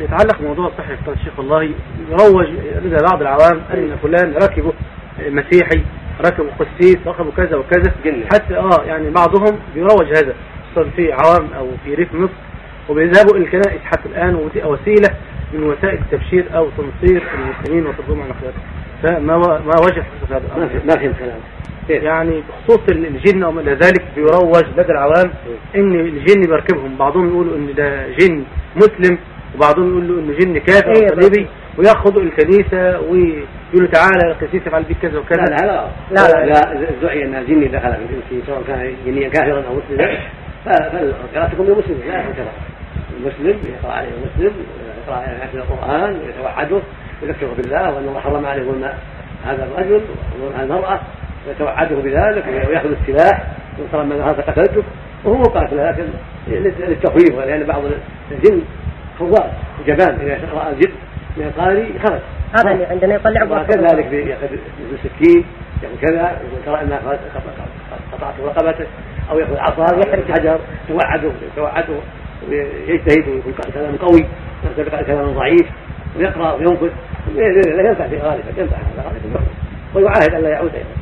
يتعلق بموضوع قال الشيخ الله يروج لدى بعض العوام أن فلان ركبه مسيحي ركبوا قسيس ركبوا كذا وكذا. جنة. حتى آه يعني بعضهم بيروج هذا. خصوصا في عوام أو في ريف مصر وبيذهبوا إلى الكنائس حتى الآن وتبقى وسيلة من وسائل التبشير أو تنصير المسلمين وترجمهم على خير. فما ما وجه خصوص هذا؟ ما الامر في- ما فهمت كلامك كيف؟ يعني بخصوص الجن أو ما إلى ذلك بيروج لدى العوام. ان الجن بيركبهم بعضهم يقولوا إن ده جن مسلم. وبعضهم يقولوا انه جن كافر أو صليبي وياخذوا الكنيسة ويقولوا تعالى يا قسيس افعل بك كذا وكذا. لا لا لا، لا لا. زعي أن الجني دخل في الانس سواء كان جنيا كافرا أو مسلما. فالقراءة تكون للمسلم. لا يقرا المسلم يقرأ عليه المسلم يقرأ عليه القرآن ويتوعده ويذكره بالله وأن الله حرم عليه ظلم هذا الرجل وظلم هذه المرأة ويتوعده بذلك ويأخذ السلاح ويقول من هذا قتلته؟ وهو قاتل لكن للتخويف لأن بعض الجن خواف جبان إذا راى الجن من القاري خرج. هذا اللي عندنا يطلع وكذلك ياخذ السكين ياخذ كذا يقول ترى انك قطعت رقبته أو ياخذ عصا يحرق حجر توعده توعده ويجتهد ويقول كلام قوي يقول كلام ضعيف ويقرأ وينفذ. لا ينفع في غالبا ينفع هذا غالبا ويعاهد أن لا يعود أيضا